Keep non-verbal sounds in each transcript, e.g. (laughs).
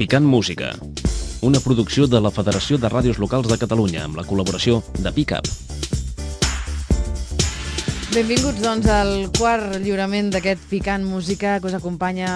Picant Música, una producció de la Federació de Ràdios Locals de Catalunya amb la col·laboració de Picap. Benvinguts, doncs, al quart lliurament d'aquest Picant Música que us acompanya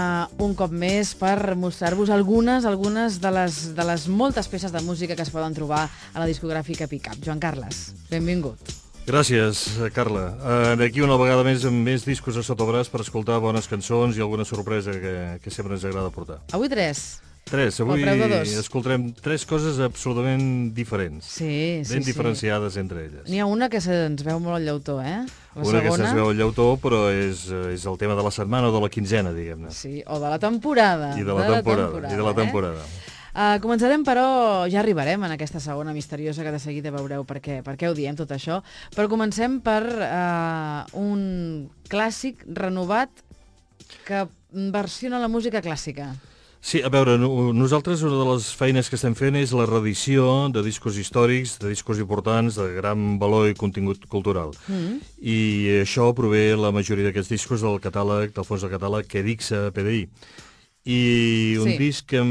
un cop més per mostrar-vos algunes algunes de les, de les moltes peces de música que es poden trobar a la discogràfica Picap. Joan Carles, benvingut. Gràcies, Carla. Uh, D'aquí una vegada més amb més discos a sota braç per escoltar bones cançons i alguna sorpresa que, que sempre ens agrada portar. Avui tres. Tres. Avui de escoltarem tres coses absolutament diferents. Sí, sí, ben sí. diferenciades entre elles. N'hi ha una que se'ns veu molt el llautó, eh? La una que segona... se'ns veu el llautó, però és, eh, és el tema de la setmana o de la quinzena, diguem-ne. Sí, o de la temporada. I de la, temporada, I de la temporada. Eh? Uh, començarem, però, ja arribarem en aquesta segona misteriosa que de seguida veureu per què, per què ho diem tot això, però comencem per uh, un clàssic renovat que versiona la música clàssica. Sí, a veure, no, nosaltres una de les feines que estem fent és la reedició de discos històrics, de discos importants, de gran valor i contingut cultural. Mm. I això prové la majoria d'aquests discos del catàleg, del fons del catàleg que dixa PDI. I un Sí. disc que,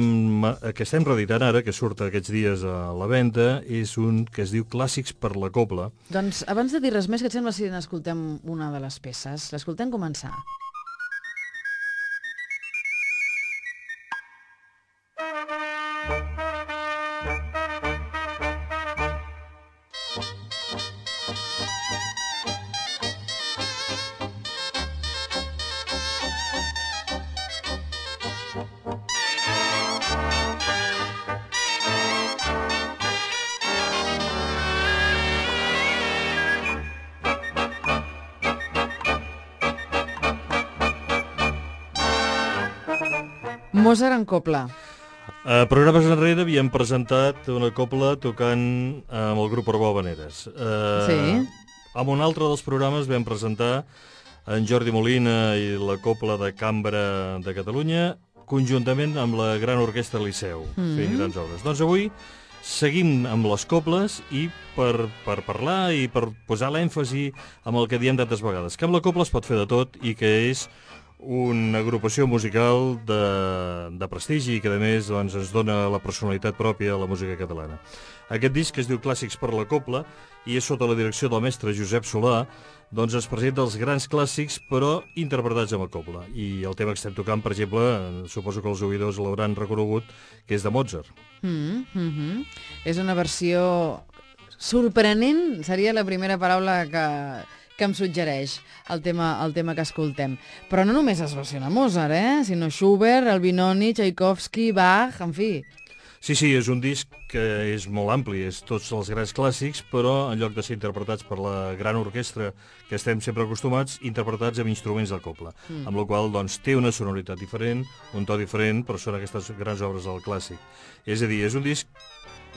que estem reeditant ara, que surt aquests dies a la venda, és un que es diu Clàssics per la Copla. Doncs abans de dir res més, què et sembla si n'escoltem una de les peces? L'escoltem començar. Mozart en copla. Uh, programes enrere havíem presentat una copla tocant amb el grup Arbó Habaneres. Uh, Sí. Amb un altre dels programes vam presentar en Jordi Molina i la copla de Cambra de Catalunya conjuntament amb la Gran Orquestra Liceu, Mm. fent grans obres. Doncs avui seguim amb les coples i per, per parlar i per posar l'èmfasi amb el que diem tantes vegades, que amb la copla es pot fer de tot i que és una agrupació musical de, de prestigi que a més doncs, ens dona la personalitat pròpia a la música catalana. Aquest disc es diu Clàssics per la Copla i és sota la direcció del mestre Josep Solà doncs es presenta els grans clàssics però interpretats amb la copla i el tema que estem tocant, per exemple, suposo que els oïdors l'hauran reconegut que és de Mozart. Mm -hmm. És una versió sorprenent, seria la primera paraula que, que em suggereix el tema, el tema que escoltem. Però no només es versiona Mozart, eh? sinó Schubert, Albinoni, Tchaikovsky, Bach, en fi. Sí, sí, és un disc que és molt ampli, és tots els grans clàssics, però en lloc de ser interpretats per la gran orquestra que estem sempre acostumats, interpretats amb instruments de copla, mm. amb la qual doncs, té una sonoritat diferent, un to diferent, però són aquestes grans obres del clàssic. És a dir, és un disc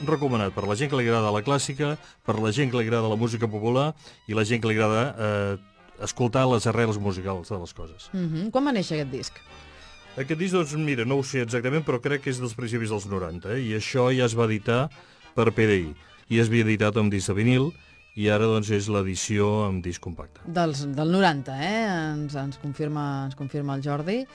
recomanat per la gent que li agrada la clàssica, per la gent que li agrada la música popular i la gent que li agrada eh, escoltar les arrels musicals de les coses. Mm -hmm. Quan va néixer aquest disc? Aquest disc, doncs, mira, no ho sé exactament, però crec que és dels principis dels 90, eh? i això ja es va editar per PDI, i es havia editat amb disc de vinil, i ara, doncs, és l'edició amb disc compacte. Dels, del 90, eh? Ens, ens, confirma, ens confirma el Jordi.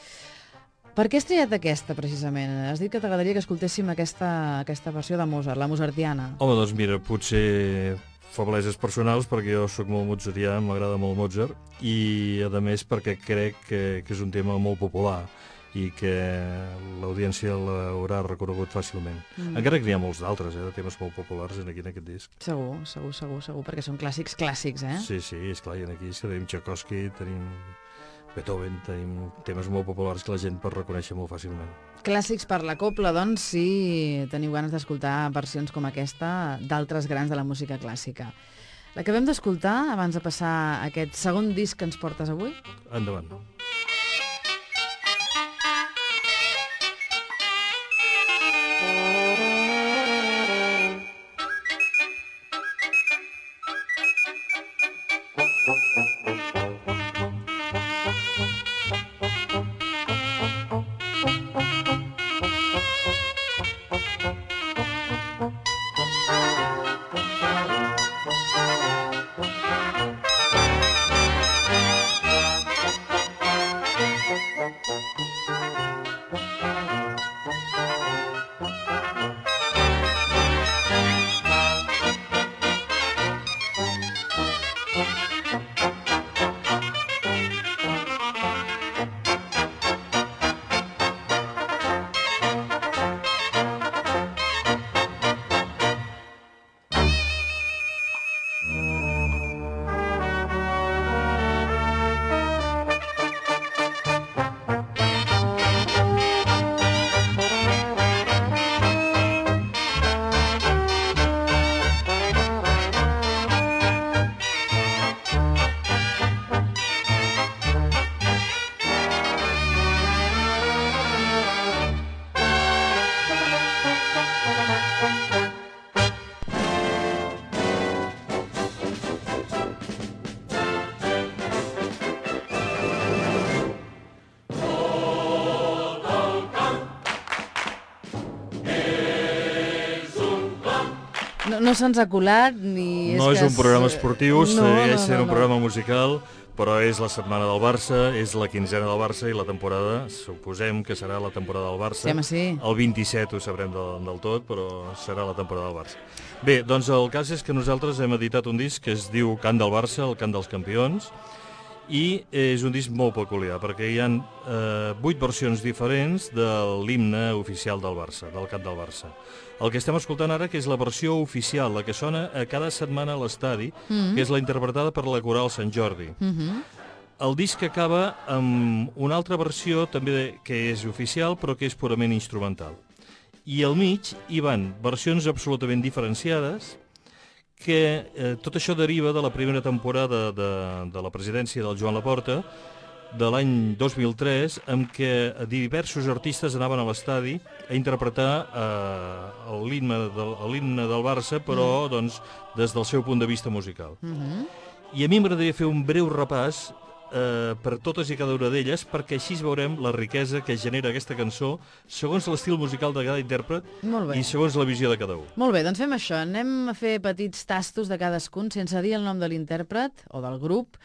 Per què has triat aquesta, precisament? Has dit que t'agradaria que escoltéssim aquesta, aquesta versió de Mozart, la mozartiana. Home, doncs mira, potser febleses personals, perquè jo sóc molt mozartià, m'agrada molt Mozart, i a més perquè crec que, que és un tema molt popular i que l'audiència l'haurà reconegut fàcilment. Mm. Encara que n'hi ha molts d'altres, eh, de temes molt populars en aquí en aquest disc. Segur, segur, segur, segur, perquè són clàssics clàssics, eh? Sí, sí, és clar, i aquí tenim Tchaikovsky, tenim Beethoven, tenim temes molt populars que la gent pot reconèixer molt fàcilment. Clàssics per la copla, doncs, si teniu ganes d'escoltar versions com aquesta d'altres grans de la música clàssica. L'acabem d'escoltar abans de passar aquest segon disc que ens portes avui? Endavant. Endavant. No se'ns ha colat ni... No és que un programa es- esportiu, No, segueix no, sent no, un no. programa musical, però és la setmana del Barça, és la quinzena del Barça i la temporada, suposem que serà la temporada del Barça. Sí, home, sí. El 27 ho sabrem del, del tot, però serà la temporada del Barça. Bé, doncs el cas és que nosaltres hem editat un disc que es diu Cant del Barça, el cant dels campions, i és un disc molt peculiar, perquè hi ha eh, vuit versions diferents de l'himne oficial del Barça, del cant del Barça. El que estem escoltant ara, que és la versió oficial, la que sona a cada setmana a l'estadi, Mm. que és la interpretada per la Coral Sant Jordi. Mhm. El disc acaba amb una altra versió també de, que és oficial però que és purament instrumental. I al mig hi van versions absolutament diferenciades que eh, tot això deriva de la primera temporada de, de la presidència del Joan Laporta de l'any 2003 en què diversos artistes anaven a l'estadi a interpretar eh, l'himne del, del Barça però doncs, des del seu punt de vista musical. Mhm. I a mi m'agradaria fer un breu repàs eh, per totes i cada una d'elles, perquè així veurem la riquesa que genera aquesta cançó segons l'estil musical de cada intèrpret i segons la visió de cada un. Molt bé, doncs fem això. Anem a fer petits tastos de cadascun sense dir el nom de l'intèrpret o del grup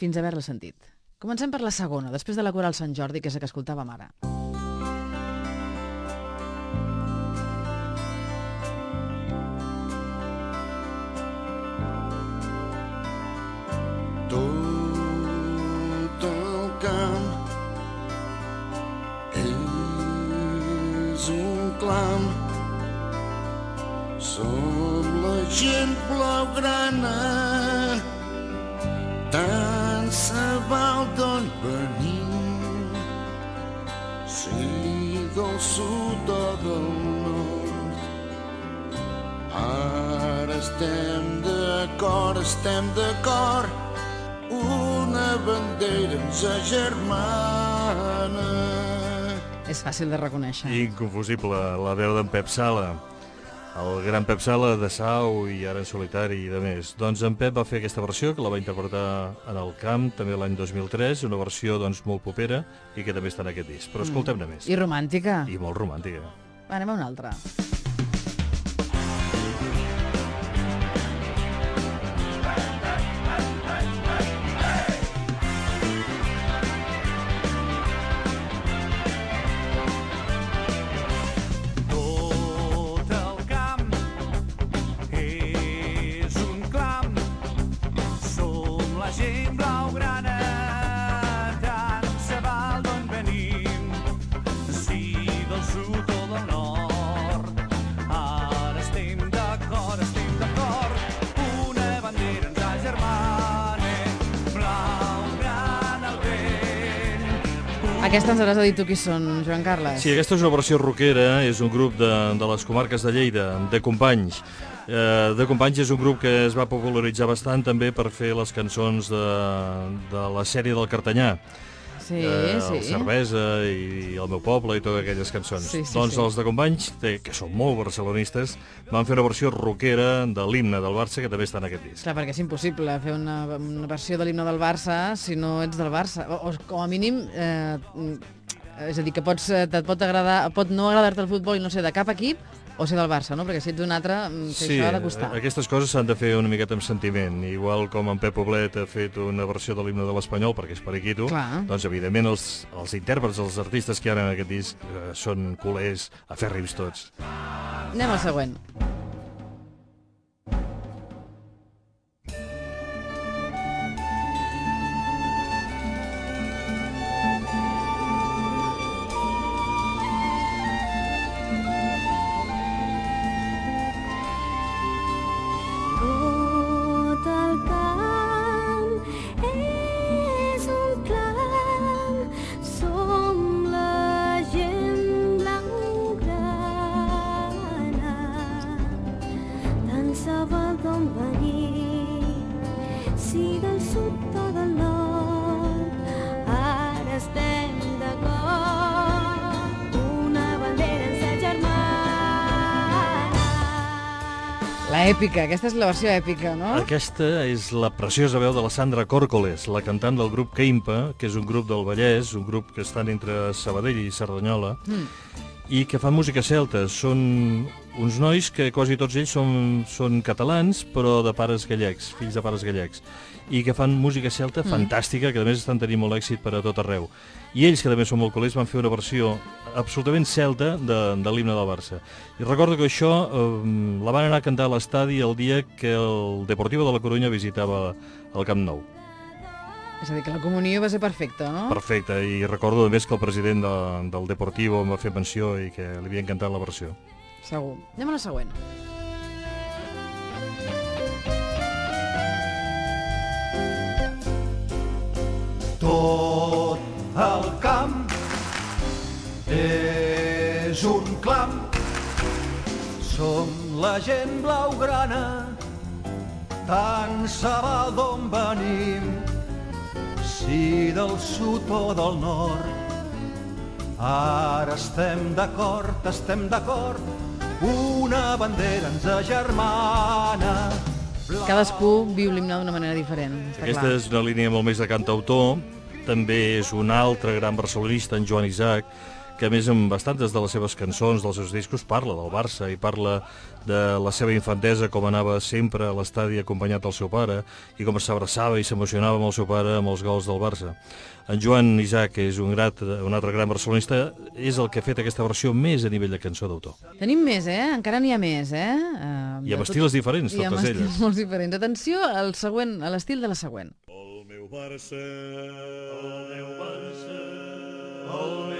fins a haver-la sentit. Comencem per la segona, després de la coral Sant Jordi, que és la que escoltàvem ara. Tot sud o del nord. Ara estem d'acord, estem d'acord, una bandera ens agermana. És fàcil de reconèixer. Inconfusible, la veu d'en Pep Sala, el gran Pep Sala de Sau i ara en solitari i de més. Doncs en Pep va fer aquesta versió, que la va interpretar en el camp també l'any 2003, una versió doncs, molt popera i que també està en aquest disc. Però escoltem-ne més. I romàntica. I molt romàntica. Anem a una altra. Ens hauràs de dir tu qui són, Joan Carles. Sí, aquesta és una versió rockera, és un grup de, de les comarques de Lleida, de Companys. Eh, de Companys és un grup que es va popularitzar bastant també per fer les cançons de, de la sèrie del Cartanyà. Sí, eh, sí. el Cervesa i el meu poble i totes aquelles cançons. Sí, sí, doncs sí. els de Companys, que són molt barcelonistes, van fer una versió rockera de l'himne del Barça, que també està en aquest disc. Clar, perquè és impossible fer una, una versió de l'himne del Barça si no ets del Barça. O, o com a mínim, eh, és a dir, que pots, eh, et pot, agradar, pot no agradar-te el futbol i no ser de cap equip, o ser del Barça, no? Perquè si ets un altre, mm, fer això ha de costar. aquestes coses s'han de fer una miqueta amb sentiment. Igual com en Pep Poblet ha fet una versió de l'himne de l'Espanyol, perquè és periquito, Clar. doncs evidentment els, els intèrprets, els artistes que hi ha en aquest disc eh, són culers afèrrims tots. Anem al següent. Èpica, aquesta és la versió èpica, no? Aquesta és la preciosa veu de la Sandra Còrcoles, la cantant del grup Keimpa, que és un grup del Vallès, un grup que estan entre Sabadell i Cerdanyola, Mm. i que fan música celta. Són uns nois que quasi tots ells són, són catalans, però de pares gallecs, fills de pares gallecs, i que fan música celta Mm. fantàstica, que a més estan tenint molt èxit per a tot arreu. I ells, que també són molt colers, van fer una versió absolutament celta de, de l'himne del Barça. I recordo que això eh, la van anar a cantar a l'estadi el dia que el Deportivo de la Corunya visitava el Camp Nou. És a dir, que la comunió va ser perfecta, no? Perfecte, i recordo a més que el president de, del Deportivo em va fer menció i que li havia encantat la versió. Segur. Anem a la següent. Tot el camp és un clam. Som la gent blaugrana, tant se val d'on venim, si del sud o del nord. Ara estem d'acord, estem d'acord, una bandera ens agermana. Cadascú viu l'himne d'una manera diferent, està Aquesta clar. és una línia molt més de cantautor, també és un altre gran barcelonista, en Joan Isaac, que a més amb bastantes de les seves cançons, dels seus discos, parla del Barça i parla de la seva infantesa, com anava sempre a l'estadi acompanyat del seu pare i com s'abraçava i s'emocionava amb el seu pare amb els gols del Barça. En Joan Isaac, que és un, grat, un altre gran barcelonista, és el que ha fet aquesta versió més a nivell de cançó d'autor. Tenim més, eh? Encara n'hi ha més, eh? Uh, I amb estils diferents, I amb totes estils elles. molt diferents. Atenció al següent, a l'estil de la següent. El meu Barça, el meu Barça, el meu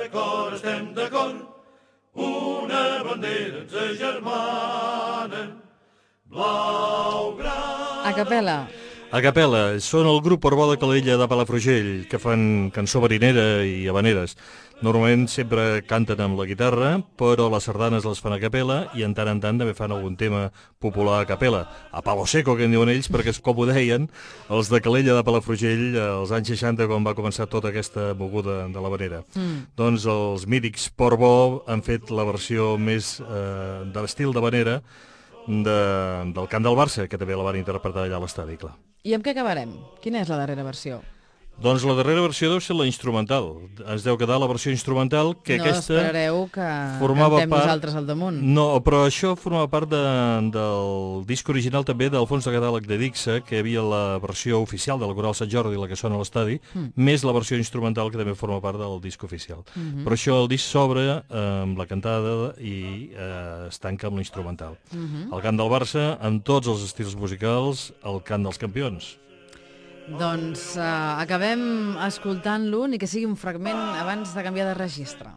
d'acord, una bandera ens agermana, blaugrana. A capella. A capella, són el grup Orbó de Calella de Palafrugell, que fan cançó marinera i habaneres. Normalment sempre canten amb la guitarra, però les sardanes les fan a capella i en tant en tant també fan algun tema popular a capella. A palo seco, que en diuen ells, perquè és com ho deien, els de Calella de Palafrugell, eh, als anys 60, quan va començar tota aquesta moguda de l'habanera. Mm. Doncs els mítics Portbó han fet la versió més eh, de l'estil d'habanera de, del camp del Barça, que també la van interpretar allà a l'estadi, clar. I amb què acabarem? Quina és la darrera versió? Doncs la darrera versió deu ser la instrumental. Ens deu quedar la versió instrumental, que no aquesta... esperareu que formava part- nosaltres al damunt. No, però això formava part de, del disc original també d'Alfons de Catàleg de Dixa, que hi havia la versió oficial de la Coral Sant Jordi, la que sona a l'estadi, Hmm. més la versió instrumental que també forma part del disc oficial. Mhm. Però això el disc s'obre eh, amb la cantada i eh, es tanca amb l'instrumental. Mhm. El cant del Barça, amb tots els estils musicals, el cant dels campions. Doncs uh, acabem escoltant-lo, ni que sigui un fragment abans de canviar de registre.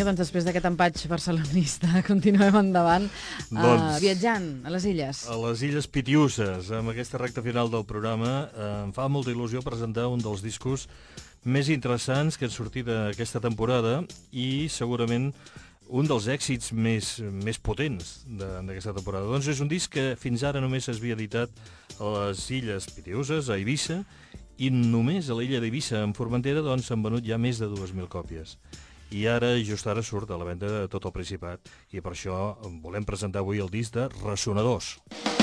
Vinga, doncs després d'aquest empatx barcelonista, (laughs) continuem endavant, uh, Doncs- viatjant a les illes. A les Illes Pitiuses, amb aquesta recta final del programa, eh, em fa molta il·lusió presentar un dels discos més interessants que han sortit aquesta temporada i segurament un dels èxits més, més potents d'aquesta temporada. Doncs és un disc que fins ara només s'havia editat a les Illes Pitiuses, a Eivissa, i només a l'illa d'Eivissa, en Formentera, doncs s'han venut ja més de 2.000 còpies. I ara, just ara, surt a la venda de tot el Principat i per això volem presentar avui el disc de Ressonadors. Anàrem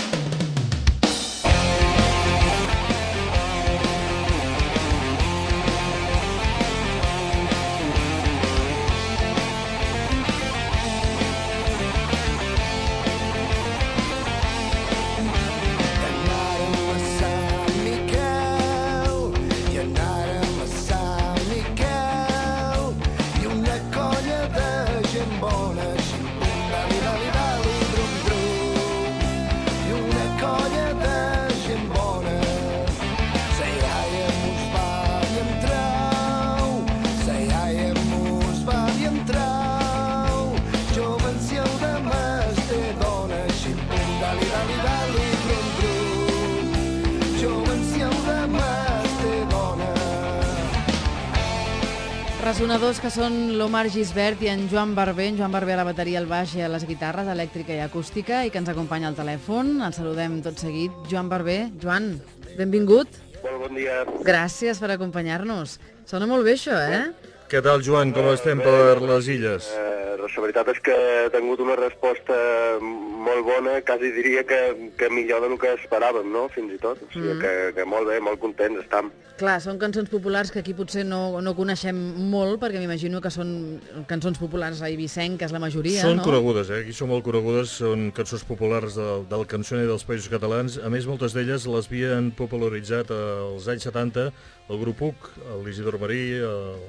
Resonadors que són l'Omar Gisbert i en Joan Barber, en Joan Barber a la bateria, al baix i a les guitarres, elèctrica i acústica, i que ens acompanya al telèfon. El saludem tot seguit. Joan Barber, Joan, benvingut. Molt bon dia. Gràcies per acompanyar-nos. Sona molt bé això, eh? Què tal, Joan? Com estem per les illes? Eh, la veritat és que he tingut una resposta molt bona, quasi diria que, que millor del que esperàvem, no?, fins i tot. O sigui, Mm. que, que molt bé, molt contents estam. Clar, són cançons populars que aquí potser no, no coneixem molt, perquè m'imagino que són cançons populars eivissenques, la majoria, Són no? conegudes, eh? Aquí són molt conegudes, són cançons populars del, del cançoner dels països catalans. A més, moltes d'elles les havien popularitzat als anys 70 el grup UC, l'Isidor Marí, el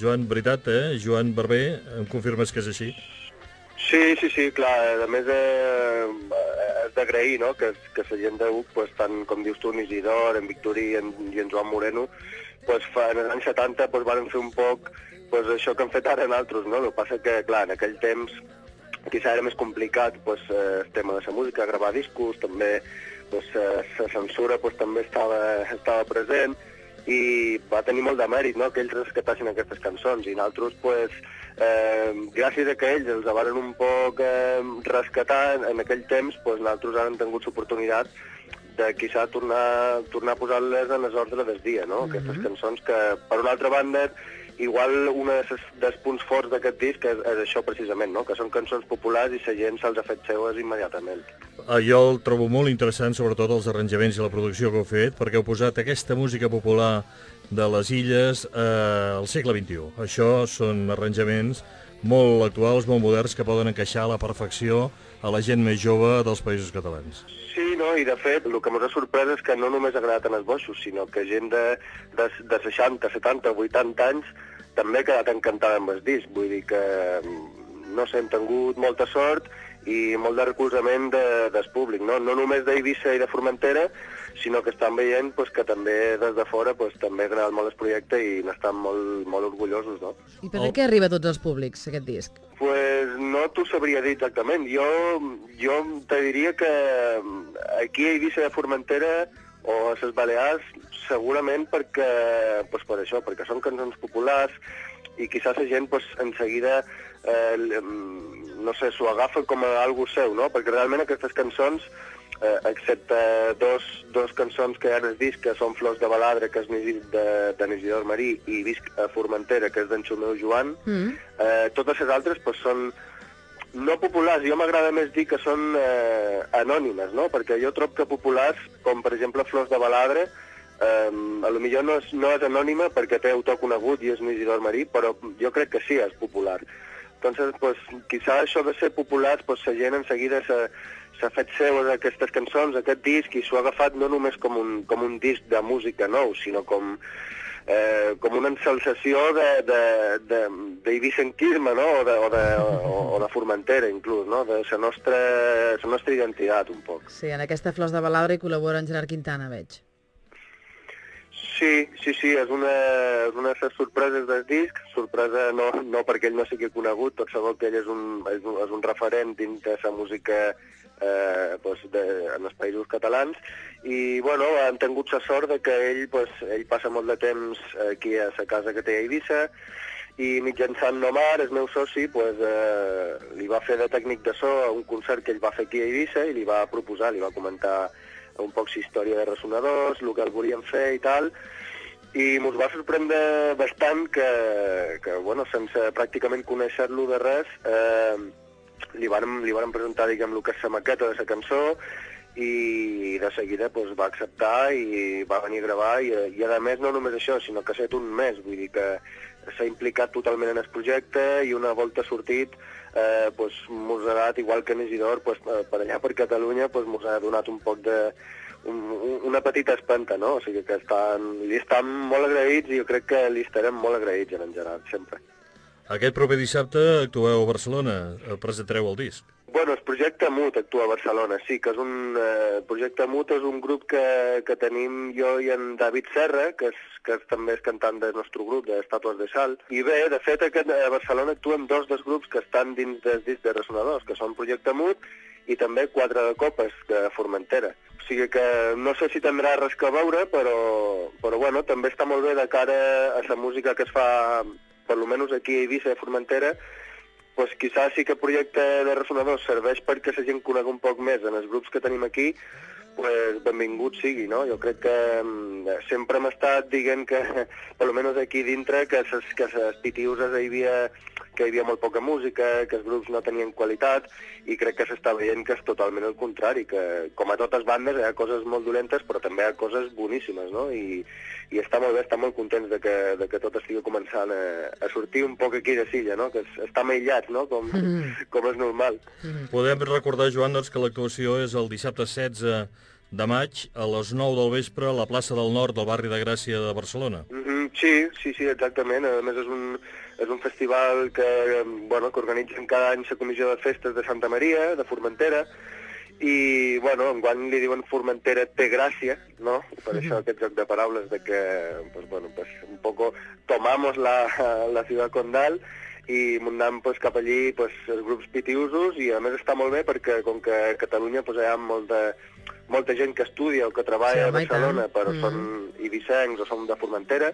Joan, veritat, eh? Joan Barber, em confirmes que és així? Sí, sí, sí, clar. A més, eh, és d'agrair no? que, que la gent de UC, pues, tant com dius tu, en Isidor, en Victorí i en, i en Joan Moreno, pues, fa, en els anys 70 pues, van fer un poc pues, això que han fet ara en altres. No? El que passa que, clar, en aquell temps quizà era més complicat pues, eh, el tema de la música, gravar discos, també pues, eh, la censura pues, també estava, estava present i va tenir molt de mèrit no? que ells rescatassin aquestes cançons i nosaltres pues, eh, gràcies a que ells els varen un poc eh, rescatar en aquell temps pues, nosaltres ara hem tingut l'oportunitat de quizà tornar, tornar a posar-les en el ordre del dia, no? Aquestes cançons que, per una altra banda, igual un dels punts forts d'aquest disc és, és això precisament, no? que són cançons populars i la gent se'ls ha fet seues immediatament. Ah, Jo el trobo molt interessant, sobretot els arranjaments i la producció que heu fet, perquè heu posat aquesta música popular de les illes eh, al segle XXI. Això són arranjaments molt actuals, molt moderns, que poden encaixar a la perfecció a la gent més jove dels països catalans. Sí, no, i de fet, el que ens ha sorprès és que no només ha agradat en els boixos, sinó que gent de, de, de 60, 70, 80 anys també ha quedat encantada amb el disc. Vull dir que, mm, no sé, hem tingut molta sort i molt de recolzament de, del públic, no? no només d'Eivissa i de Formentera, sinó que estan veient pues, que també des de fora pues, també ha agradat molt el projecte i n'estan molt, molt orgullosos. No? I per què arriba a tots els públics, aquest disc? Pues no t'ho sabria dir exactament. Jo, jo te diria que aquí a Eivissa de Formentera o a les Balears segurament perquè, pues per això, perquè són cançons populars i quizás la gent pues, en seguida eh, mm, no sé, s'ho agafa com a algo seu, no? Perquè realment aquestes cançons eh, excepte dos, dos cançons que hi ha en el disc, que són Flors de Baladre, que és de, de Isidor Marí, i Visc a Formentera, que és d'en Xumeu Joan, Mm. eh, totes les altres pues, són no populars, jo m'agrada més dir que són eh, anònimes, no? Perquè jo trobo que populars, com per exemple Flors de Baladre, eh, a lo millor no és, no és anònima perquè té autor conegut i és un Isidor Marí, però jo crec que sí, és popular. Entonces, pues, quizá això de ser populars, pues, la gent en seguida s'ha s'ha fet seues aquestes cançons, aquest disc, i s'ho ha agafat no només com un, com un disc de música nou, sinó com, eh, com una ensalsació d'eivissenquisme, no? O de, o, de, o, o de Formentera, inclús, no? De la nostra, la nostra identitat, un poc. Sí, en aquesta Flors de Balaure hi col·labora en Gerard Quintana, veig. Sí, sí, sí, és una, una de les sorpreses del disc, sorpresa no, no perquè ell no sigui conegut, tot sabeu que ell és un, és un, és un referent dins de la música eh, pues de, en els països catalans, i bueno, han tingut la sort de que ell, pues, ell passa molt de temps aquí a la casa que té a Eivissa, i mitjançant Nomar, el meu soci, pues, eh, li va fer de tècnic de so a un concert que ell va fer aquí a Eivissa i li va proposar, li va comentar un poc història de Ressonadors, el que el volien fer i tal, i mos va sorprendre bastant que, que bueno, sense pràcticament conèixer-lo de res, eh, li vàrem, li vàrem presentar, diguem, el que és la maqueta de la cançó i de seguida pues, va acceptar i va venir a gravar i, i a més no només això, sinó que ha estat un mes, vull dir que s'ha implicat totalment en el projecte i una volta sortit eh, pues, mos ha dat, igual que en Isidor, pues, eh, per allà per Catalunya pues, mos ha donat un poc de, un- una petita espanta, no? O sigui que estan, li estan molt agraïts i jo crec que li estarem molt agraïts en Gerard, sempre. Aquest proper dissabte actueu a Barcelona, eh, presentareu el disc. Bueno, el projecte MUT actua a Barcelona, sí, que és un... Eh, projecte MUT és un grup que, que tenim jo i en David Serra, que, és, que és, també és cantant del nostre grup, d'Estàtues de Sal. I bé, de fet, aquest, a Barcelona actuen dos dels grups que estan dins del disc de Resonadors, que són Projecte MUT i també Quatre de Copes, de Formentera. O sigui que no sé si tindrà res que veure, però, però bueno, també està molt bé de cara a la música que es fa, per lo menos aquí a Eivissa, a Formentera, pues quizás sí que el projecte de Resonadors serveix perquè la gent conegui un poc més en els grups que tenim aquí, pues benvingut sigui, no? Jo crec que mm, sempre hem estat dient que, (laughs) almenys aquí dintre, que ses, que hi havia, que hi havia molt poca música, que els grups no tenien qualitat, i crec que s'està veient que és totalment el contrari, que com a totes bandes hi ha coses molt dolentes, però també hi ha coses boníssimes, no? I, i està molt bé, estar molt contents de que, de que tot estigui començant a, a sortir un poc aquí de Silla, no? Que es, estem aïllats, no? Com, com és normal. Podem recordar, Joan, doncs, que l'actuació és el dissabte 16 de maig a les 9 del vespre a la plaça del Nord del barri de Gràcia de Barcelona. Mm -hmm, sí, sí, sí, exactament. A més és un, és un festival que, bueno, que organitzen cada any la Comissió de Festes de Santa Maria, de Formentera, i, bueno, enguany li diuen Formentera té gràcia, no? Per això aquest joc de paraules de que, pues, bueno, pues, un poco tomamos la, la ciudad condal i muntant pues, cap allí pues, els grups pitiusos i a més està molt bé perquè com que a Catalunya pues, hi ha molta, molta gent que estudia o que treballa Sí, a. Barcelona però Mm. són ibicencs o són de Formentera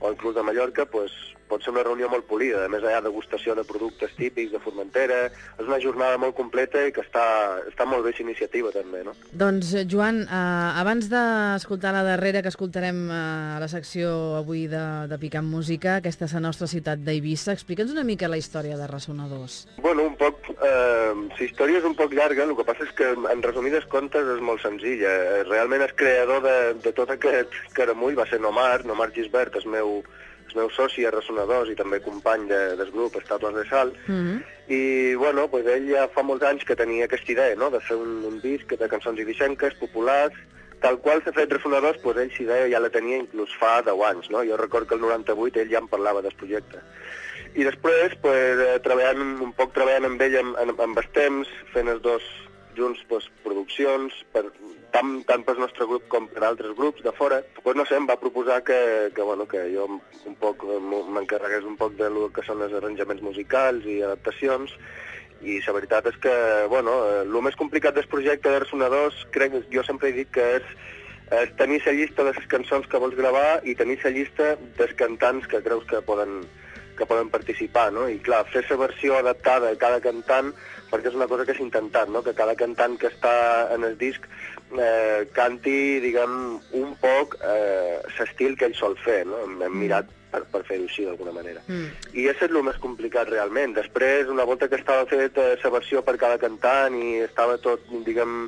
o inclús de Mallorca, pues, pot ser una reunió molt polida. A més, hi ha degustació de productes típics de Formentera. És una jornada molt completa i que està, està molt bé iniciativa, també, no? Doncs, eh, Joan, eh, abans d'escoltar la darrera que escoltarem eh, a la secció avui de, de Picant Música, aquesta és la nostra ciutat d'Eivissa, explica'ns una mica la història de Ressonadors. Bueno, un poc... Eh, la història és un poc llarga, el que passa és que, en resumides comptes, és molt senzilla. Eh, Realment el creador de, de tot aquest caramull va ser Nomar, Nomar Gisbert, el meu, el meu soci a Ressonadors i també company de, del grup Estàtues de Sal, Mm -hmm. i bueno, pues ell ja fa molts anys que tenia aquesta idea no? de fer un, un disc de cançons ibicenques, populars, tal qual s'ha fet Resonadors, pues ell aquesta idea ja la tenia inclús fa 10 anys. No? Jo recordo que el 98 ell ja em parlava del projecte. I després, pues, eh, treballant un poc treballant amb ell amb, amb, amb els temps, fent els dos junts pues, produccions, per, tant, tant pel nostre grup com per altres grups de fora, pues, no sé, em va proposar que, que, bueno, que jo un poc eh, m'encarregués un poc de lo que són els arranjaments musicals i adaptacions, i la veritat és que, bueno, eh, el més complicat del projecte de Resonadors, crec, jo sempre he dit que és és tenir la llista de les cançons que vols gravar i tenir la llista dels cantants que creus que poden, que poden participar, no? I clar, fer la versió adaptada a cada cantant, perquè és una cosa que s'ha intentat, no? Que cada cantant que està en el disc eh, canti, diguem, un poc eh, l'estil que ell sol fer, no? Hem, hem mirat per, per fer-ho així d'alguna manera. Mm. I això és el més complicat realment. Després, una volta que estava fet la versió per cada cantant i estava tot, diguem,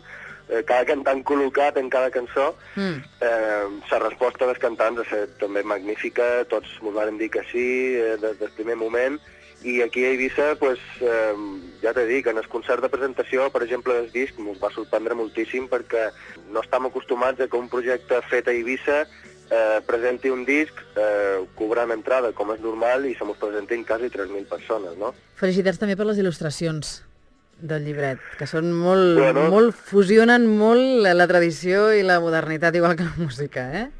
eh, cada cantant col·locat en cada cançó, Mm. eh, la resposta dels cantants ha estat també magnífica, tots m'ho van dir que sí eh, des del primer moment, i aquí a Eivissa, pues, eh, ja t'he dit, en el concert de presentació, per exemple, del disc, ens va sorprendre moltíssim perquè no estem acostumats a que un projecte fet a Eivissa eh, presenti un disc eh, cobrant entrada, com és normal, i se mos presentin quasi 3.000 persones, no? Felicitats també per les il·lustracions del llibret, que són molt, Bueno. molt fusionen molt la tradició i la modernitat, igual que la música, eh?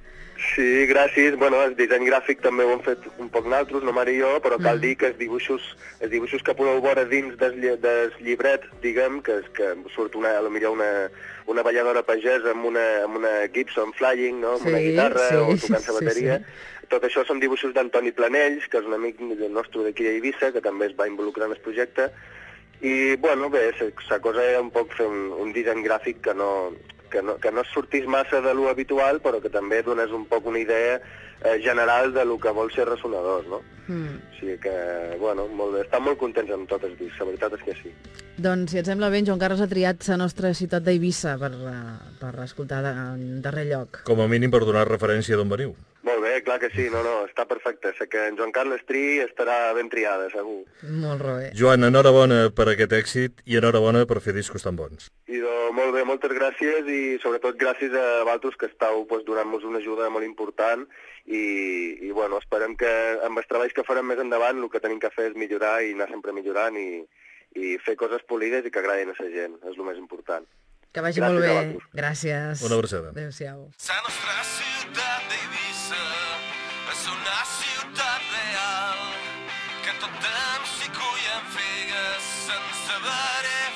Sí, gràcies. Bueno, el disseny gràfic també ho hem fet un poc naltros, no Mari i jo, però cal Mm. dir que els dibuixos, els dibuixos que podeu veure dins del, lli- del llibret, diguem, que, és que surt una, a lo millor una, una balladora pagesa amb una, amb una Gibson Flying, no? amb una Sí, guitarra sí, o tocant sí, la bateria. sí. Tot això són dibuixos d'Antoni Planells, que és un amic nostre d'aquí a Eivissa, que també es va involucrar en el projecte. I, bueno, bé, la cosa era un poc fer un, un disseny gràfic que no, que no, que no sortís massa de lo habitual, però que també donés un poc una idea eh, general de lo que vol ser Ressonadors, no? Mm. O sigui que, bueno, molt bé. Estan molt contents amb tots els discs, la veritat és que sí. Doncs, si et sembla bé, Joan Carles ha triat la nostra ciutat d'Eivissa per, eh, per escoltar de, en darrer lloc. Com a mínim per donar referència d'on veniu. Molt bé, clar que sí, no, no, està perfecte. Sé que en Joan Carles Tri estarà ben triada, segur. Molt bé. Joan, enhorabona per aquest èxit i enhorabona per fer discos tan bons. I do, molt bé, moltes gràcies i sobretot gràcies a vosaltres que estàu pues, donant-nos una ajuda molt important i, i bueno, esperem que amb els treballs que farem més endavant el que tenim que fer és millorar i anar sempre millorant i, i fer coses polides i que agradin a la gent, és el més important. Que vagi Gràcies molt bé. Gràcies. Una abraçada. Adéu-siau. La nostra ciutat d'Eivissa és una ciutat real que tot temps s'hi cullen figues sense haver-hi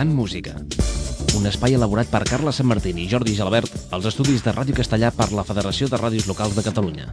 Picant Música. Un espai elaborat per Carla Sant Martín i Jordi Gelabert als estudis de Ràdio Castellà per la Federació de Ràdios Locals de Catalunya.